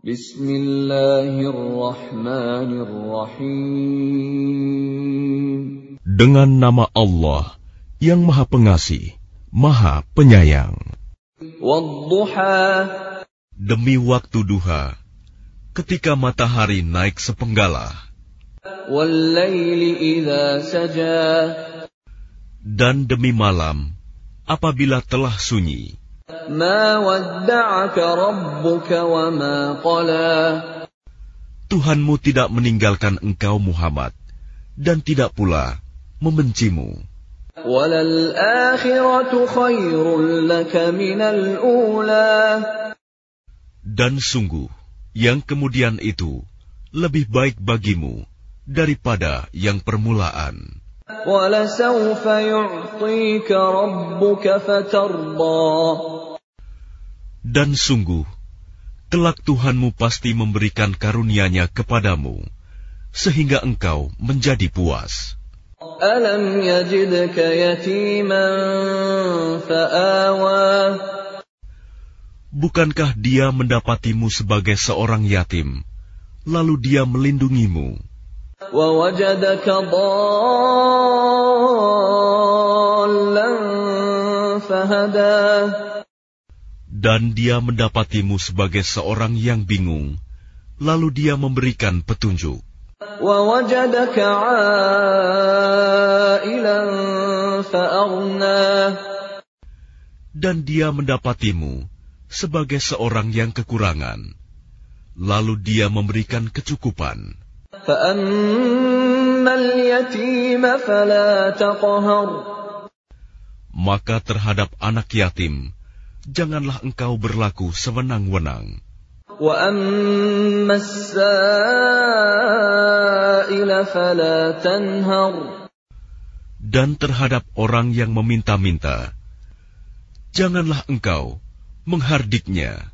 Bismillahirrahmanirrahim. Dengan nama Allah yang Maha Pengasih, Maha Penyayang. Demi waktu duha, ketika matahari naik sepenggalah. Dan demi malam, apabila telah sunyi. Tuhanmu tidak meninggalkan engkau Muhammad dan tidak pula membencimu. Dan sungguh, yang kemudian itu lebih baik bagimu daripada yang permulaan. Dan sungguh, kelak Tuhanmu pasti memberikan karunia-Nya kepadamu, sehingga engkau menjadi puas. Alam yajidka yatiman fa'awa. Bukankah dia mendapatimu sebagai seorang yatim, lalu dia melindungimu? Dan dia mendapatimu sebagai seorang yang bingung, lalu dia memberikan petunjuk. Dan dia mendapatimu sebagai seorang yang kekurangan, lalu dia memberikan kecukupan. Maka terhadap anak yatim, janganlah engkau berlaku sewenang-wenang. Dan terhadap orang yang meminta-minta, janganlah engkau menghardiknya.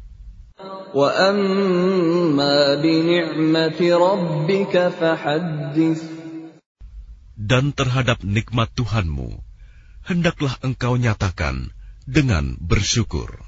Dan terhadap nikmat Tuhanmu, hendaklah engkau nyatakan dengan bersyukur.